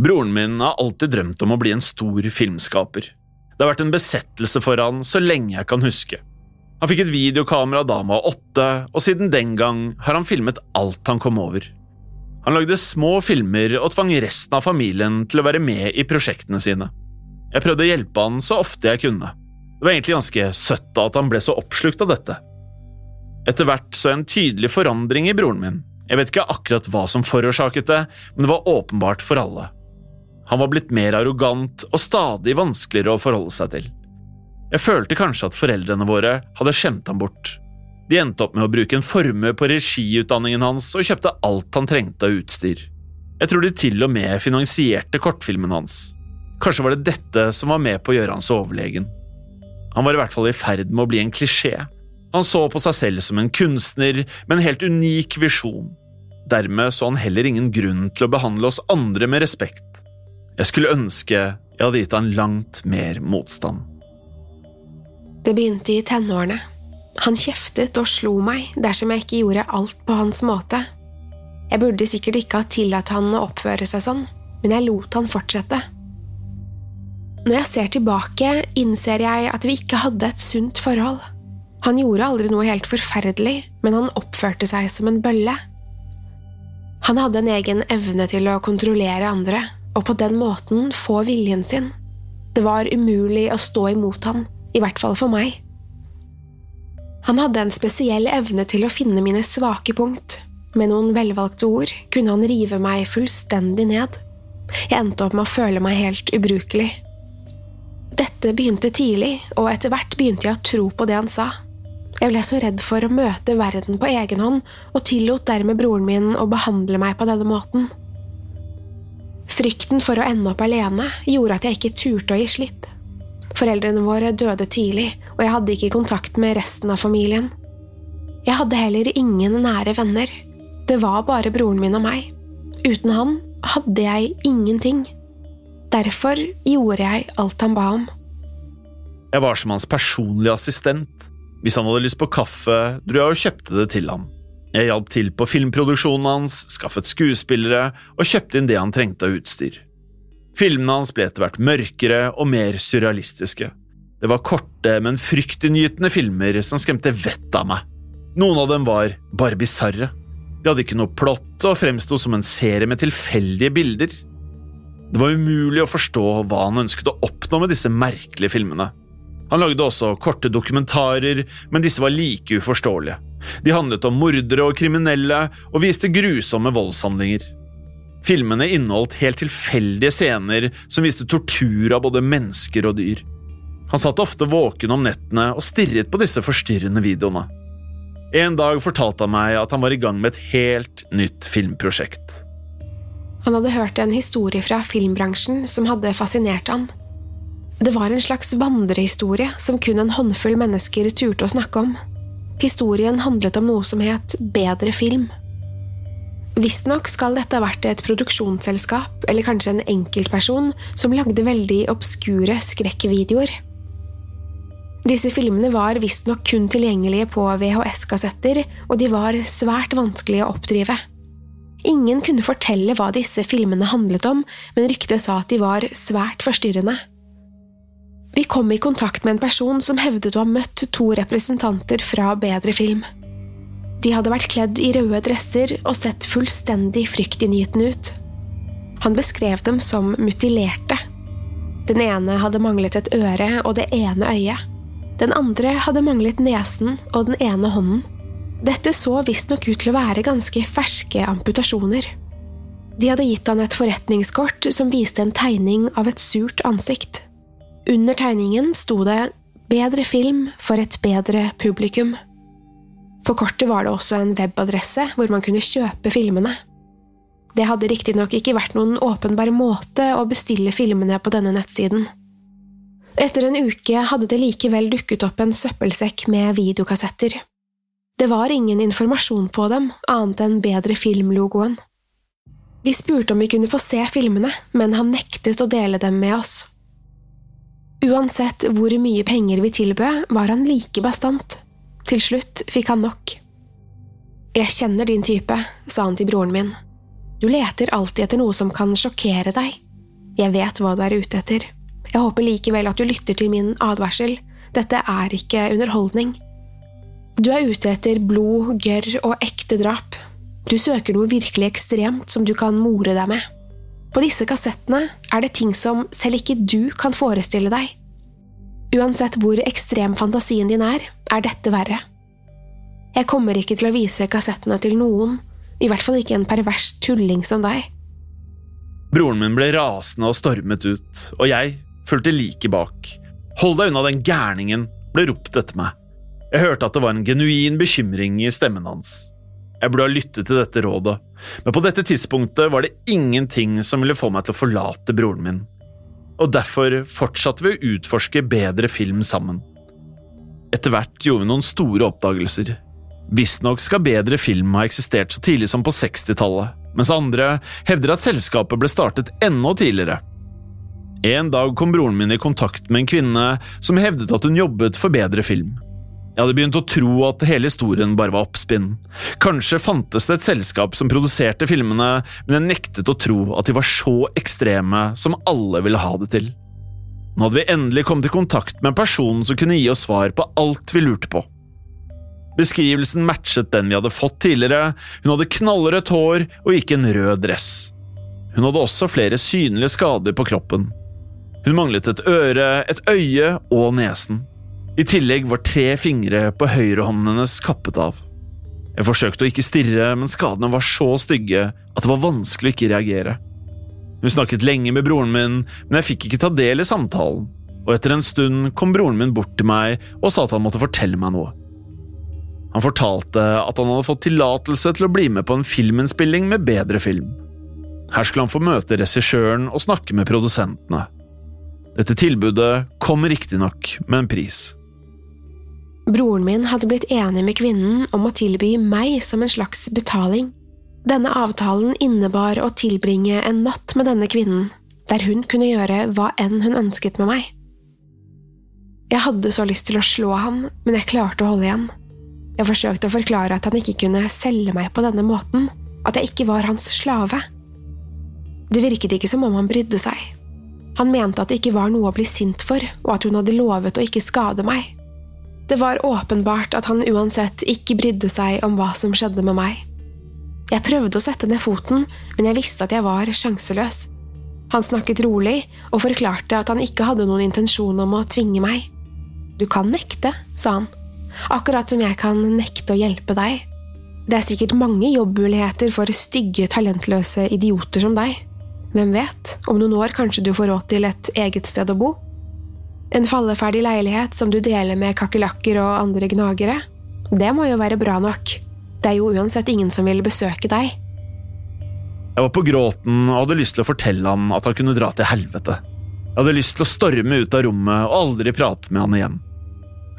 Broren min har alltid drømt om å bli en stor filmskaper. Det har vært en besettelse for han så lenge jeg kan huske. Han fikk et videokamera da han var åtte, og siden den gang har han filmet alt han kom over. Han lagde små filmer og tvang resten av familien til å være med i prosjektene sine. Jeg prøvde å hjelpe han så ofte jeg kunne. Det var egentlig ganske søtt at han ble så oppslukt av dette. Etter hvert så jeg en tydelig forandring i broren min. Jeg vet ikke akkurat hva som forårsaket det, men det var åpenbart for alle. Han var blitt mer arrogant og stadig vanskeligere å forholde seg til. Jeg følte kanskje at foreldrene våre hadde skjemt ham bort. De endte opp med å bruke en formue på regiutdanningen hans og kjøpte alt han trengte av utstyr. Jeg tror de til og med finansierte kortfilmen hans. Kanskje var det dette som var med på å gjøre han så overlegen. Han var i hvert fall i ferd med å bli en klisjé. Han så på seg selv som en kunstner med en helt unik visjon. Dermed så han heller ingen grunn til å behandle oss andre med respekt. Jeg skulle ønske jeg hadde gitt han langt mer motstand. Det begynte i tenårene. Han kjeftet og slo meg dersom jeg ikke gjorde alt på hans måte. Jeg burde sikkert ikke ha tillatt han å oppføre seg sånn, men jeg lot han fortsette. Når jeg ser tilbake, innser jeg at vi ikke hadde et sunt forhold. Han gjorde aldri noe helt forferdelig, men han oppførte seg som en bølle. Han hadde en egen evne til å kontrollere andre, og på den måten få viljen sin. Det var umulig å stå imot han, i hvert fall for meg. Han hadde en spesiell evne til å finne mine svake punkt. Med noen velvalgte ord kunne han rive meg fullstendig ned. Jeg endte opp med å føle meg helt ubrukelig. Dette begynte tidlig, og etter hvert begynte jeg å tro på det han sa. Jeg ble så redd for å møte verden på egen hånd, og tillot dermed broren min å behandle meg på denne måten. Frykten for å ende opp alene gjorde at jeg ikke turte å gi slipp. Foreldrene våre døde tidlig, og jeg hadde ikke kontakt med resten av familien. Jeg hadde heller ingen nære venner. Det var bare broren min og meg. Uten han hadde jeg ingenting. Derfor gjorde jeg alt han ba om. Jeg var som hans personlige assistent. Hvis han hadde lyst på kaffe, dro jeg og kjøpte det til ham. Jeg hjalp til på filmproduksjonen hans, skaffet skuespillere og kjøpte inn det han trengte av utstyr. Filmene hans ble etter hvert mørkere og mer surrealistiske. Det var korte, men fryktinngytende filmer som skremte vettet av meg. Noen av dem var bare bisarre. De hadde ikke noe plott og fremsto som en serie med tilfeldige bilder. Det var umulig å forstå hva han ønsket å oppnå med disse merkelige filmene. Han lagde også korte dokumentarer, men disse var like uforståelige. De handlet om mordere og kriminelle, og viste grusomme voldshandlinger. Filmene inneholdt helt tilfeldige scener som viste tortur av både mennesker og dyr. Han satt ofte våken om nettene og stirret på disse forstyrrende videoene. En dag fortalte han meg at han var i gang med et helt nytt filmprosjekt. Han hadde hørt en historie fra filmbransjen som hadde fascinert han. Det var en slags vandrehistorie som kun en håndfull mennesker turte å snakke om. Historien handlet om noe som het Bedre film. Visstnok skal dette ha vært et produksjonsselskap, eller kanskje en enkeltperson, som lagde veldig obskure skrekkvideoer. Disse filmene var visstnok kun tilgjengelige på VHS-kassetter, og de var svært vanskelige å oppdrive. Ingen kunne fortelle hva disse filmene handlet om, men ryktet sa at de var svært forstyrrende. Vi kom i kontakt med en person som hevdet å ha møtt to representanter fra Bedre film. De hadde vært kledd i røde dresser og sett fullstendig fryktinngytende ut. Han beskrev dem som mutilerte. Den ene hadde manglet et øre og det ene øyet. Den andre hadde manglet nesen og den ene hånden. Dette så visstnok ut til å være ganske ferske amputasjoner. De hadde gitt han et forretningskort som viste en tegning av et surt ansikt. Under tegningen sto det Bedre film for et bedre publikum. På kortet var det også en webadresse hvor man kunne kjøpe filmene. Det hadde riktignok ikke vært noen åpenbar måte å bestille filmene på denne nettsiden. Etter en uke hadde det likevel dukket opp en søppelsekk med videokassetter. Det var ingen informasjon på dem, annet enn Bedre film-logoen. Vi spurte om vi kunne få se filmene, men han nektet å dele dem med oss. Uansett hvor mye penger vi tilbød, var han like bastant. Til slutt fikk han nok. Jeg kjenner din type, sa han til broren min. Du leter alltid etter noe som kan sjokkere deg. Jeg vet hva du er ute etter. Jeg håper likevel at du lytter til min advarsel. Dette er ikke underholdning. Du er ute etter blod, gørr og ekte drap. Du søker noe virkelig ekstremt som du kan more deg med. På disse kassettene er det ting som selv ikke du kan forestille deg. Uansett hvor ekstrem fantasien din er, er dette verre. Jeg kommer ikke til å vise kassettene til noen, i hvert fall ikke en pervers tulling som deg. Broren min ble rasende og stormet ut, og jeg fulgte like bak. Hold deg unna den gærningen, ble ropt etter meg. Jeg hørte at det var en genuin bekymring i stemmen hans. Jeg burde ha lyttet til dette rådet, men på dette tidspunktet var det ingenting som ville få meg til å forlate broren min, og derfor fortsatte vi å utforske bedre film sammen. Etter hvert gjorde vi noen store oppdagelser. Visstnok skal bedre film ha eksistert så tidlig som på 60-tallet, mens andre hevder at selskapet ble startet enda tidligere. En dag kom broren min i kontakt med en kvinne som hevdet at hun jobbet for bedre film. Jeg hadde begynt å tro at hele historien bare var oppspinn. Kanskje fantes det et selskap som produserte filmene, men jeg nektet å tro at de var så ekstreme som alle ville ha det til. Nå hadde vi endelig kommet i kontakt med en person som kunne gi oss svar på alt vi lurte på. Beskrivelsen matchet den vi hadde fått tidligere, hun hadde knallrødt hår og gikk en rød dress. Hun hadde også flere synlige skader på kroppen. Hun manglet et øre, et øye og nesen. I tillegg var tre fingre på høyrehånden hennes kappet av. Jeg forsøkte å ikke stirre, men skadene var så stygge at det var vanskelig å ikke reagere. Hun snakket lenge med broren min, men jeg fikk ikke ta del i samtalen, og etter en stund kom broren min bort til meg og sa at han måtte fortelle meg noe. Han fortalte at han hadde fått tillatelse til å bli med på en filminnspilling med bedre film. Her skulle han få møte regissøren og snakke med produsentene. Dette tilbudet kom riktignok med en pris. Broren min hadde blitt enig med kvinnen om å tilby meg som en slags betaling. Denne avtalen innebar å tilbringe en natt med denne kvinnen, der hun kunne gjøre hva enn hun ønsket med meg. Jeg hadde så lyst til å slå han, men jeg klarte å holde igjen. Jeg forsøkte å forklare at han ikke kunne selge meg på denne måten, at jeg ikke var hans slave. Det virket ikke som om han brydde seg. Han mente at det ikke var noe å bli sint for, og at hun hadde lovet å ikke skade meg. Det var åpenbart at han uansett ikke brydde seg om hva som skjedde med meg. Jeg prøvde å sette ned foten, men jeg visste at jeg var sjanseløs. Han snakket rolig og forklarte at han ikke hadde noen intensjon om å tvinge meg. Du kan nekte, sa han. Akkurat som jeg kan nekte å hjelpe deg. Det er sikkert mange jobbmuligheter for stygge, talentløse idioter som deg. Hvem vet, om noen år kanskje du får råd til et eget sted å bo? En falleferdig leilighet som du deler med kakerlakker og andre gnagere? Det må jo være bra nok. Det er jo uansett ingen som vil besøke deg. Jeg var på gråten og hadde lyst til å fortelle han at han kunne dra til helvete. Jeg hadde lyst til å storme ut av rommet og aldri prate med han igjen.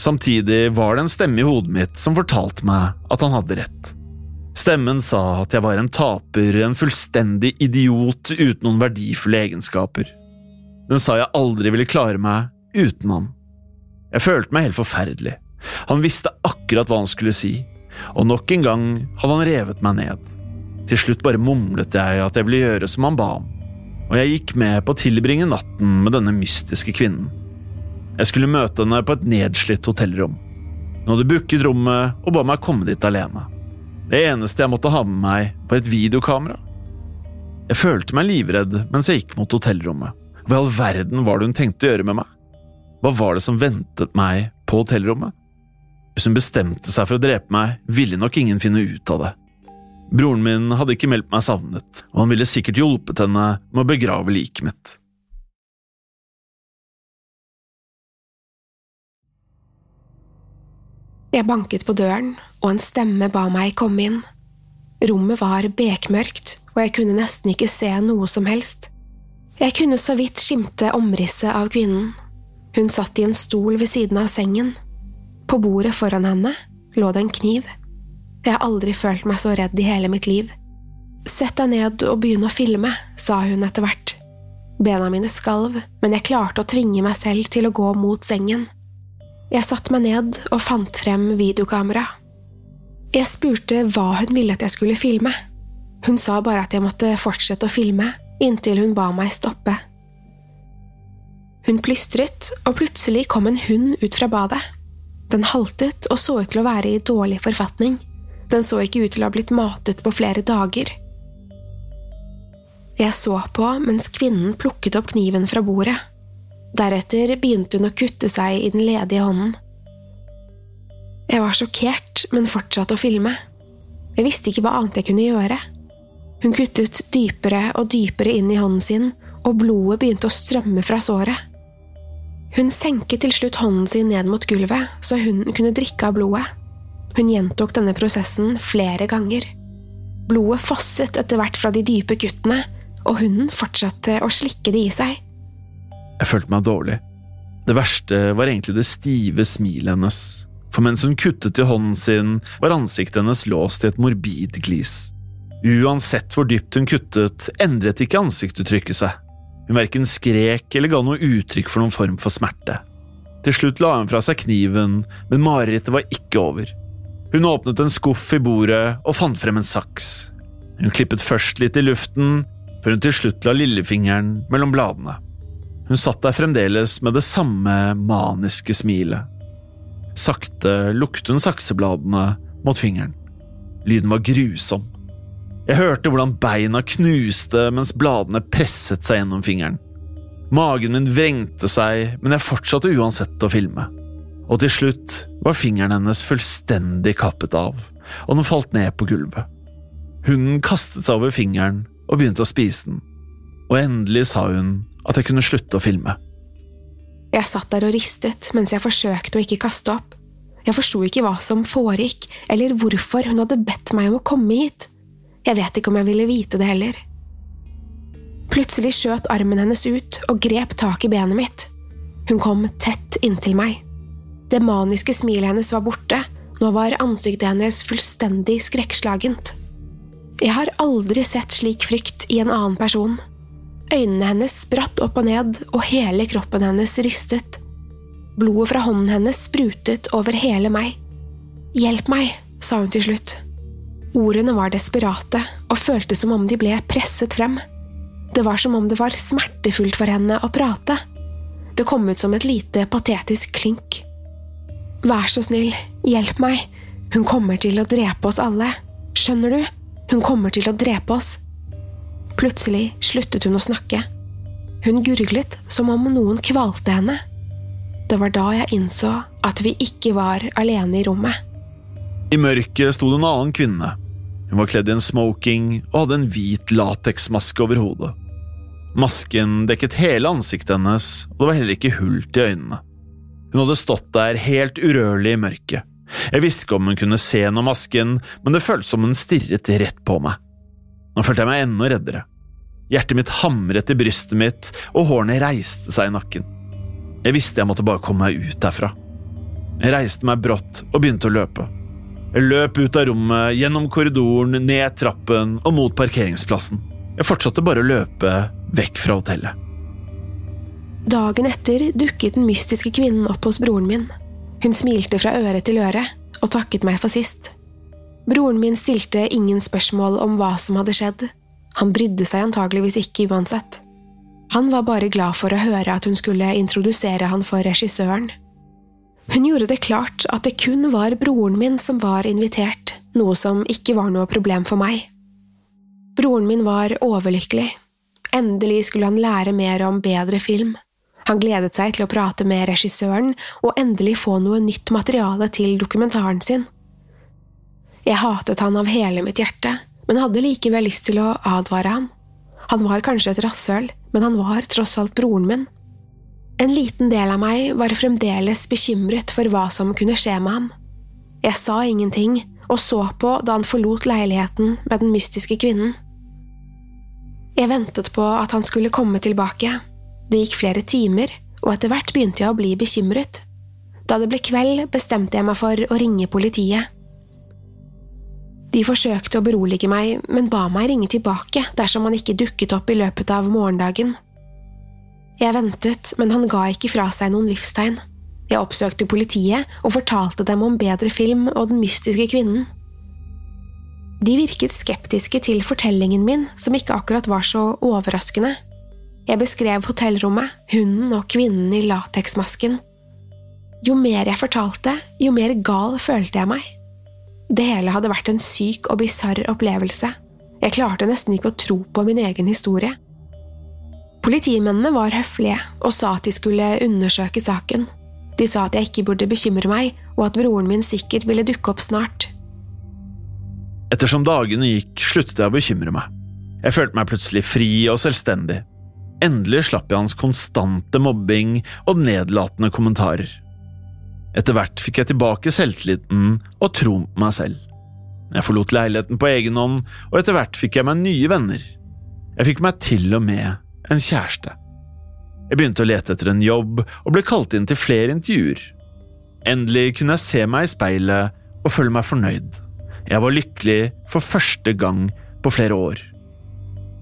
Samtidig var det en stemme i hodet mitt som fortalte meg at han hadde rett. Stemmen sa at jeg var en taper, en fullstendig idiot uten noen verdifulle egenskaper. Den sa jeg aldri ville klare meg uten han. Jeg følte meg helt forferdelig. Han visste akkurat hva han skulle si, og nok en gang hadde han revet meg ned. Til slutt bare mumlet jeg at jeg ville gjøre som han ba om, og jeg gikk med på å tilbringe natten med denne mystiske kvinnen. Jeg skulle møte henne på et nedslitt hotellrom. Hun hadde booket rommet og ba meg komme dit alene. Det eneste jeg måtte ha med meg, var et videokamera. Jeg følte meg livredd mens jeg gikk mot hotellrommet. Hva i all verden var det hun tenkte å gjøre med meg? Hva var det som ventet meg på hotellrommet? Hvis hun bestemte seg for å drepe meg, ville nok ingen finne ut av det. Broren min hadde ikke meldt meg savnet, og han ville sikkert hjulpet henne med å begrave liket mitt. Jeg banket på døren, og en stemme ba meg komme inn. Rommet var bekmørkt, og jeg kunne nesten ikke se noe som helst. Jeg kunne så vidt skimte omrisset av kvinnen. Hun satt i en stol ved siden av sengen. På bordet foran henne lå det en kniv. Jeg har aldri følt meg så redd i hele mitt liv. Sett deg ned og begynn å filme, sa hun etter hvert. Bena mine skalv, men jeg klarte å tvinge meg selv til å gå mot sengen. Jeg satte meg ned og fant frem videokamera. Jeg spurte hva hun ville at jeg skulle filme. Hun sa bare at jeg måtte fortsette å filme, inntil hun ba meg stoppe. Hun plystret, og plutselig kom en hund ut fra badet. Den haltet og så ut til å være i dårlig forfatning. Den så ikke ut til å ha blitt matet på flere dager. Jeg så på mens kvinnen plukket opp kniven fra bordet. Deretter begynte hun å kutte seg i den ledige hånden. Jeg var sjokkert, men fortsatte å filme. Jeg visste ikke hva annet jeg kunne gjøre. Hun kuttet dypere og dypere inn i hånden sin, og blodet begynte å strømme fra såret. Hun senket til slutt hånden sin ned mot gulvet, så hunden kunne drikke av blodet. Hun gjentok denne prosessen flere ganger. Blodet fosset etter hvert fra de dype kuttene, og hunden fortsatte å slikke det i seg. Jeg følte meg dårlig. Det verste var egentlig det stive smilet hennes, for mens hun kuttet i hånden sin, var ansiktet hennes låst i et morbid glis. Uansett hvor dypt hun kuttet, endret ikke ansiktuttrykket seg. Hun verken skrek eller ga noe uttrykk for noen form for smerte. Til slutt la hun fra seg kniven, men marerittet var ikke over. Hun åpnet en skuff i bordet og fant frem en saks. Hun klippet først litt i luften, før hun til slutt la lillefingeren mellom bladene. Hun satt der fremdeles med det samme maniske smilet. Sakte lukket hun saksebladene mot fingeren. Lyden var grusom. Jeg hørte hvordan beina knuste mens bladene presset seg gjennom fingeren. Magen min vrengte seg, men jeg fortsatte uansett å filme. Og til slutt var fingeren hennes fullstendig kappet av, og den falt ned på gulvet. Hunden kastet seg over fingeren og begynte å spise den, og endelig sa hun at jeg kunne slutte å filme. Jeg satt der og ristet mens jeg forsøkte å ikke kaste opp. Jeg forsto ikke hva som foregikk, eller hvorfor hun hadde bedt meg om å komme hit. Jeg vet ikke om jeg ville vite det heller. Plutselig skjøt armen hennes ut og grep tak i benet mitt. Hun kom tett inntil meg. Det maniske smilet hennes var borte, nå var ansiktet hennes fullstendig skrekkslagent. Jeg har aldri sett slik frykt i en annen person. Øynene hennes spratt opp og ned, og hele kroppen hennes ristet. Blodet fra hånden hennes sprutet over hele meg. Hjelp meg, sa hun til slutt. Ordene var desperate og føltes som om de ble presset frem. Det var som om det var smertefullt for henne å prate. Det kom ut som et lite patetisk klynk. Vær så snill, hjelp meg, hun kommer til å drepe oss alle. Skjønner du? Hun kommer til å drepe oss. Plutselig sluttet hun å snakke. Hun gurglet som om noen kvalte henne. Det var da jeg innså at vi ikke var alene i rommet. I mørket sto det en annen kvinne. Hun var kledd i en smoking og hadde en hvit lateksmaske over hodet. Masken dekket hele ansiktet hennes, og det var heller ikke hull til øynene. Hun hadde stått der helt urørlig i mørket. Jeg visste ikke om hun kunne se gjennom masken, men det føltes som hun stirret rett på meg. Nå følte jeg meg enda reddere. Hjertet mitt hamret i brystet mitt, og hårene reiste seg i nakken. Jeg visste jeg måtte bare komme meg ut derfra. Jeg reiste meg brått og begynte å løpe. Løp ut av rommet, gjennom korridoren, ned trappen og mot parkeringsplassen. Jeg fortsatte bare å løpe vekk fra hotellet. Dagen etter dukket den mystiske kvinnen opp hos broren min. Hun smilte fra øre til øre og takket meg for sist. Broren min stilte ingen spørsmål om hva som hadde skjedd. Han brydde seg antageligvis ikke uansett. Han var bare glad for å høre at hun skulle introdusere han for regissøren. Hun gjorde det klart at det kun var broren min som var invitert, noe som ikke var noe problem for meg. Broren min var overlykkelig. Endelig skulle han lære mer om bedre film. Han gledet seg til å prate med regissøren og endelig få noe nytt materiale til dokumentaren sin. Jeg hatet han av hele mitt hjerte, men hadde likevel lyst til å advare han. Han var kanskje et rasshøl, men han var tross alt broren min. En liten del av meg var fremdeles bekymret for hva som kunne skje med ham. Jeg sa ingenting og så på da han forlot leiligheten med den mystiske kvinnen. Jeg ventet på at han skulle komme tilbake. Det gikk flere timer, og etter hvert begynte jeg å bli bekymret. Da det ble kveld, bestemte jeg meg for å ringe politiet. De forsøkte å berolige meg, men ba meg ringe tilbake dersom han ikke dukket opp i løpet av morgendagen. Jeg ventet, men han ga ikke fra seg noen livstegn. Jeg oppsøkte politiet og fortalte dem om bedre film og den mystiske kvinnen. De virket skeptiske til fortellingen min, som ikke akkurat var så overraskende. Jeg beskrev hotellrommet, hunden og kvinnen i lateksmasken. Jo mer jeg fortalte, jo mer gal følte jeg meg. Det hele hadde vært en syk og bisarr opplevelse. Jeg klarte nesten ikke å tro på min egen historie. Politimennene var høflige og sa at de skulle undersøke saken. De sa at jeg ikke burde bekymre meg, og at broren min sikkert ville dukke opp snart. Ettersom dagene gikk, sluttet jeg å bekymre meg. Jeg følte meg plutselig fri og selvstendig. Endelig slapp jeg hans konstante mobbing og nedlatende kommentarer. Etter hvert fikk jeg tilbake selvtilliten og troen på meg selv. Jeg forlot leiligheten på egen hånd, og etter hvert fikk jeg meg nye venner. Jeg fikk meg til og med en kjæreste. Jeg begynte å lete etter en jobb og ble kalt inn til flere intervjuer. Endelig kunne jeg se meg i speilet og føle meg fornøyd. Jeg var lykkelig for første gang på flere år.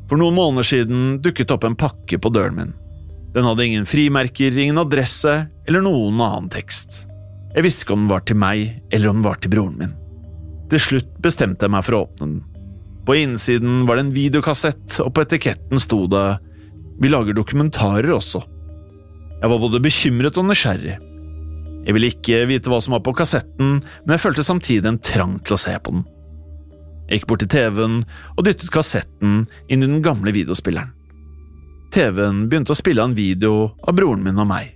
For noen måneder siden dukket opp en pakke på døren min. Den hadde ingen frimerker, ingen adresse eller noen annen tekst. Jeg visste ikke om den var til meg eller om den var til broren min. Til slutt bestemte jeg meg for å åpne den. På innsiden var det en videokassett, og på etiketten sto det vi lager dokumentarer også. Jeg var både bekymret og nysgjerrig. Jeg ville ikke vite hva som var på kassetten, men jeg følte samtidig en trang til å se på den. Jeg gikk bort til TV-en og dyttet kassetten inn i den gamle videospilleren. TV-en begynte å spille en video av broren min og meg.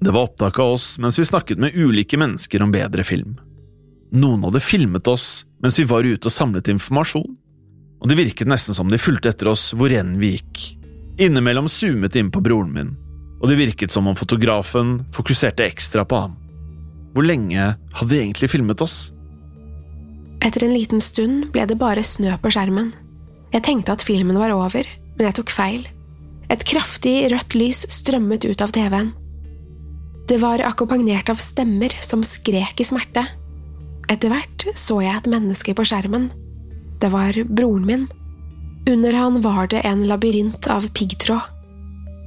Det var opptak av oss mens vi snakket med ulike mennesker om bedre film. Noen hadde filmet oss mens vi var ute og samlet informasjon, og det virket nesten som de fulgte etter oss hvor enn vi gikk. Innimellom zoomet inn på broren min, og det virket som om fotografen fokuserte ekstra på ham. Hvor lenge hadde de egentlig filmet oss? Etter en liten stund ble det bare snø på skjermen. Jeg tenkte at filmen var over, men jeg tok feil. Et kraftig rødt lys strømmet ut av TV-en. Det var akkompagnert av stemmer som skrek i smerte. Etter hvert så jeg et menneske på skjermen. Det var broren min. Under han var det en labyrint av piggtråd.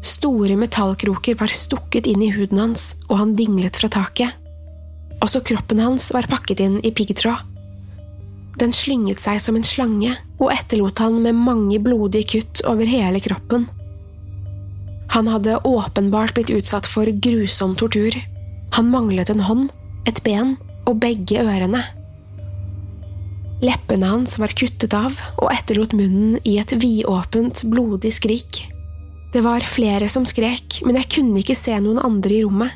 Store metallkroker var stukket inn i huden hans, og han dinglet fra taket. Også kroppen hans var pakket inn i piggtråd. Den slynget seg som en slange og etterlot han med mange blodige kutt over hele kroppen. Han hadde åpenbart blitt utsatt for grusom tortur. Han manglet en hånd, et ben og begge ørene. Leppene hans var kuttet av og etterlot munnen i et vidåpent, blodig skrik. Det var flere som skrek, men jeg kunne ikke se noen andre i rommet.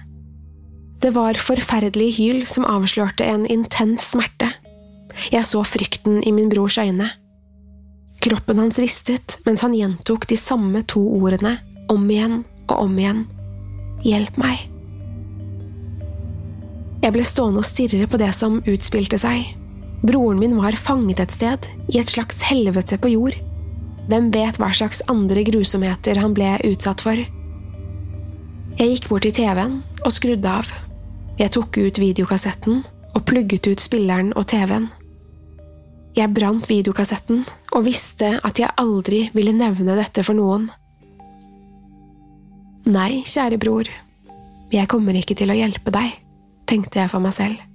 Det var forferdelige hyl som avslørte en intens smerte. Jeg så frykten i min brors øyne. Kroppen hans ristet mens han gjentok de samme to ordene om igjen og om igjen. Hjelp meg. Jeg ble stående og stirre på det som utspilte seg. Broren min var fanget et sted, i et slags helvete på jord. Hvem vet hva slags andre grusomheter han ble utsatt for? Jeg gikk bort til TV-en og skrudde av. Jeg tok ut videokassetten og plugget ut spilleren og TV-en. Jeg brant videokassetten og visste at jeg aldri ville nevne dette for noen. Nei, kjære bror, jeg kommer ikke til å hjelpe deg, tenkte jeg for meg selv.